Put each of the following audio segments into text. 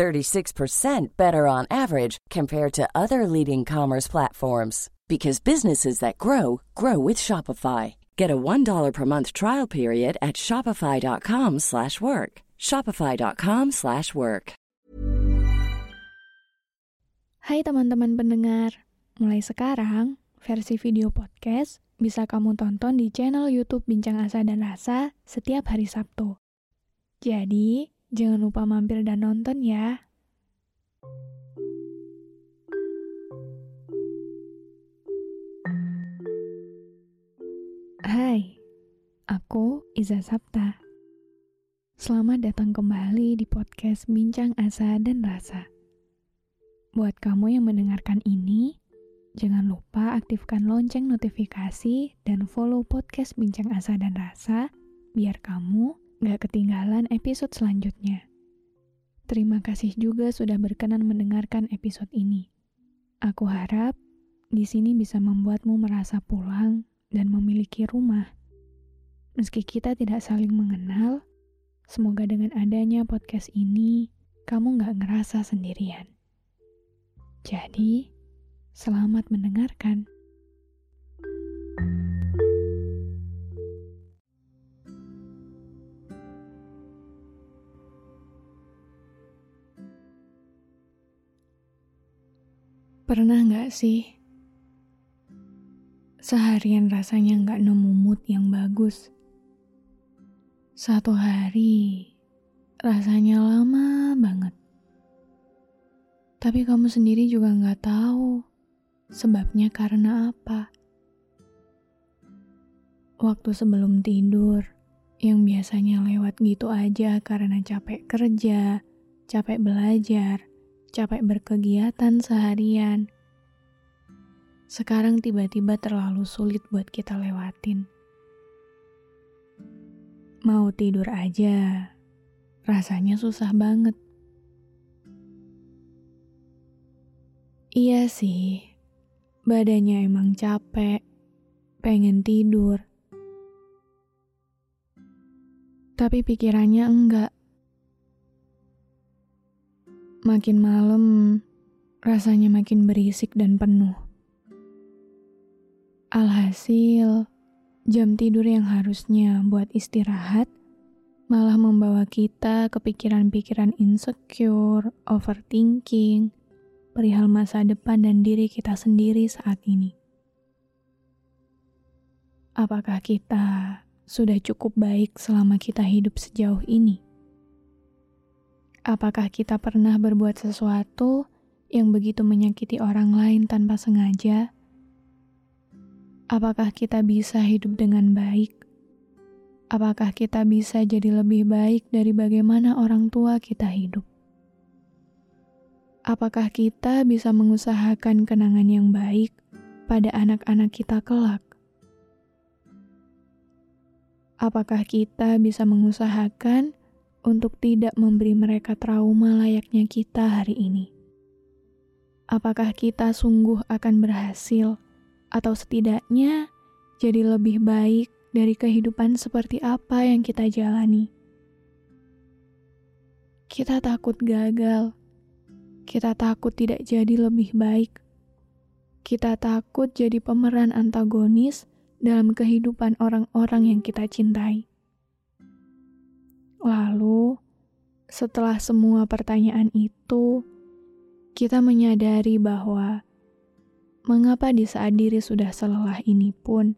36% better on average compared to other leading commerce platforms because businesses that grow grow with Shopify. Get a $1 per month trial period at shopify.com/work. shopify.com/work. Hai teman-teman pendengar. Mulai sekarang, versi video podcast bisa kamu tonton di channel YouTube Bincang Asa dan Rasa setiap hari Sabtu. Jadi, jangan lupa mampir dan nonton ya. Hai, aku Iza Sapta. Selamat datang kembali di podcast Bincang Asa dan Rasa. Buat kamu yang mendengarkan ini, jangan lupa aktifkan lonceng notifikasi dan follow podcast Bincang Asa dan Rasa biar kamu gak ketinggalan episode selanjutnya. Terima kasih juga sudah berkenan mendengarkan episode ini. Aku harap di sini bisa membuatmu merasa pulang dan memiliki rumah. Meski kita tidak saling mengenal, semoga dengan adanya podcast ini, kamu gak ngerasa sendirian. Jadi, selamat mendengarkan. Pernah gak sih Seharian rasanya nggak nemu mood yang bagus. Satu hari rasanya lama banget. Tapi kamu sendiri juga nggak tahu sebabnya karena apa. Waktu sebelum tidur, yang biasanya lewat gitu aja karena capek kerja, capek belajar, capek berkegiatan seharian sekarang tiba-tiba terlalu sulit buat kita lewatin. Mau tidur aja, rasanya susah banget. Iya sih, badannya emang capek, pengen tidur. Tapi pikirannya enggak. Makin malam, rasanya makin berisik dan penuh. Alhasil, jam tidur yang harusnya buat istirahat malah membawa kita ke pikiran-pikiran insecure, overthinking, perihal masa depan dan diri kita sendiri saat ini. Apakah kita sudah cukup baik selama kita hidup sejauh ini? Apakah kita pernah berbuat sesuatu yang begitu menyakiti orang lain tanpa sengaja? Apakah kita bisa hidup dengan baik? Apakah kita bisa jadi lebih baik dari bagaimana orang tua kita hidup? Apakah kita bisa mengusahakan kenangan yang baik pada anak-anak kita kelak? Apakah kita bisa mengusahakan untuk tidak memberi mereka trauma layaknya kita hari ini? Apakah kita sungguh akan berhasil? atau setidaknya jadi lebih baik dari kehidupan seperti apa yang kita jalani. Kita takut gagal, kita takut tidak jadi lebih baik, kita takut jadi pemeran antagonis dalam kehidupan orang-orang yang kita cintai. Lalu, setelah semua pertanyaan itu, kita menyadari bahwa Mengapa di saat diri sudah selelah ini pun,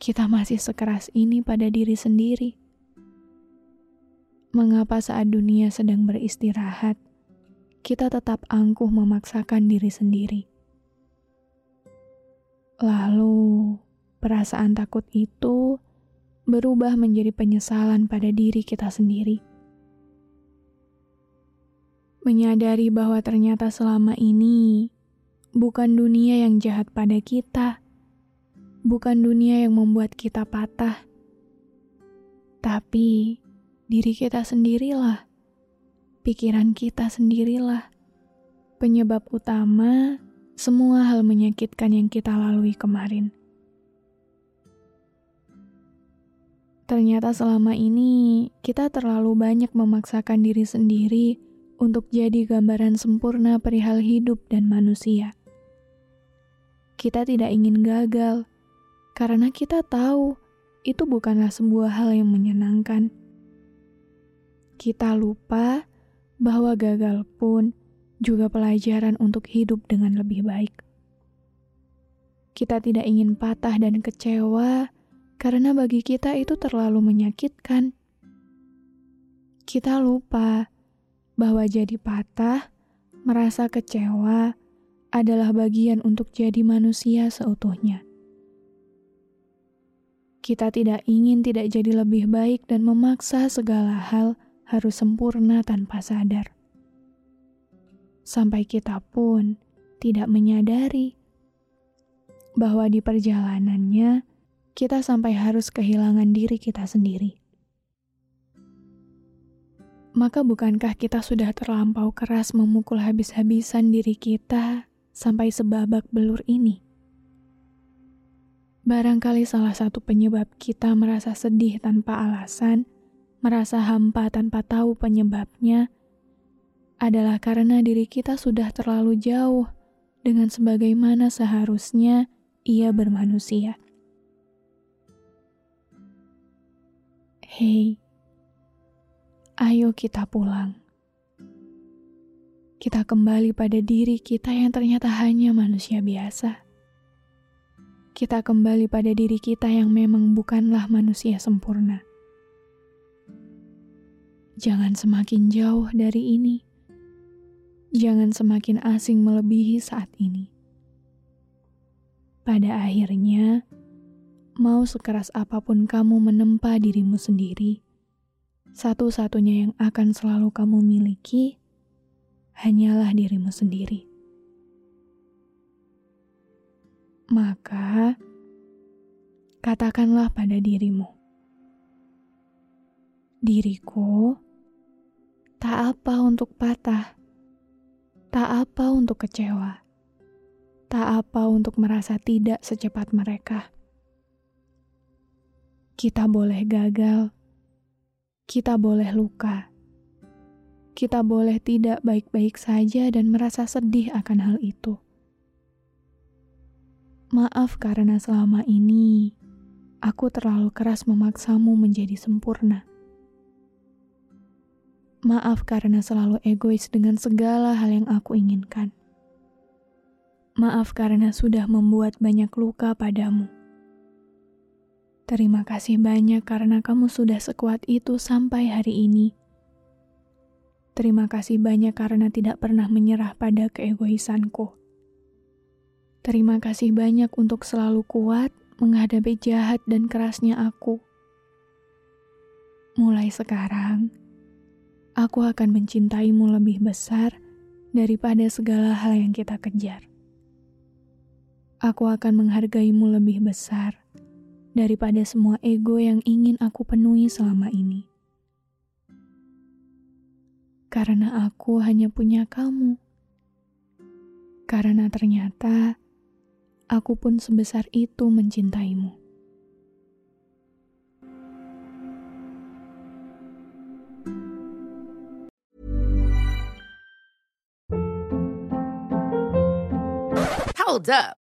kita masih sekeras ini pada diri sendiri? Mengapa saat dunia sedang beristirahat, kita tetap angkuh memaksakan diri sendiri? Lalu, perasaan takut itu berubah menjadi penyesalan pada diri kita sendiri. Menyadari bahwa ternyata selama ini bukan dunia yang jahat pada kita, bukan dunia yang membuat kita patah, tapi diri kita sendirilah, pikiran kita sendirilah, penyebab utama semua hal menyakitkan yang kita lalui kemarin. Ternyata selama ini kita terlalu banyak memaksakan diri sendiri untuk jadi gambaran sempurna perihal hidup dan manusia. Kita tidak ingin gagal karena kita tahu itu bukanlah sebuah hal yang menyenangkan. Kita lupa bahwa gagal pun juga pelajaran untuk hidup dengan lebih baik. Kita tidak ingin patah dan kecewa karena bagi kita itu terlalu menyakitkan. Kita lupa bahwa jadi patah, merasa kecewa adalah bagian untuk jadi manusia seutuhnya. Kita tidak ingin tidak jadi lebih baik dan memaksa segala hal harus sempurna tanpa sadar. Sampai kita pun tidak menyadari bahwa di perjalanannya kita sampai harus kehilangan diri kita sendiri. Maka bukankah kita sudah terlampau keras memukul habis-habisan diri kita sampai sebabak belur ini? Barangkali salah satu penyebab kita merasa sedih tanpa alasan, merasa hampa tanpa tahu penyebabnya, adalah karena diri kita sudah terlalu jauh dengan sebagaimana seharusnya ia bermanusia. Hei, ayo kita pulang. Kita kembali pada diri kita yang ternyata hanya manusia biasa. Kita kembali pada diri kita yang memang bukanlah manusia sempurna. Jangan semakin jauh dari ini. Jangan semakin asing melebihi saat ini. Pada akhirnya, mau sekeras apa pun kamu menempa dirimu sendiri, satu-satunya yang akan selalu kamu miliki hanyalah dirimu sendiri. Maka, katakanlah pada dirimu, "Diriku tak apa untuk patah, tak apa untuk kecewa, tak apa untuk merasa tidak secepat mereka." Kita boleh gagal, kita boleh luka, kita boleh tidak baik-baik saja dan merasa sedih akan hal itu. Maaf karena selama ini aku terlalu keras memaksamu menjadi sempurna. Maaf karena selalu egois dengan segala hal yang aku inginkan. Maaf karena sudah membuat banyak luka padamu. Terima kasih banyak karena kamu sudah sekuat itu sampai hari ini. Terima kasih banyak karena tidak pernah menyerah pada keegoisanku. Terima kasih banyak untuk selalu kuat menghadapi jahat dan kerasnya aku. Mulai sekarang, aku akan mencintaimu lebih besar daripada segala hal yang kita kejar. Aku akan menghargaimu lebih besar daripada semua ego yang ingin aku penuhi selama ini. Karena aku hanya punya kamu. Karena ternyata aku pun sebesar itu mencintaimu. Hold up.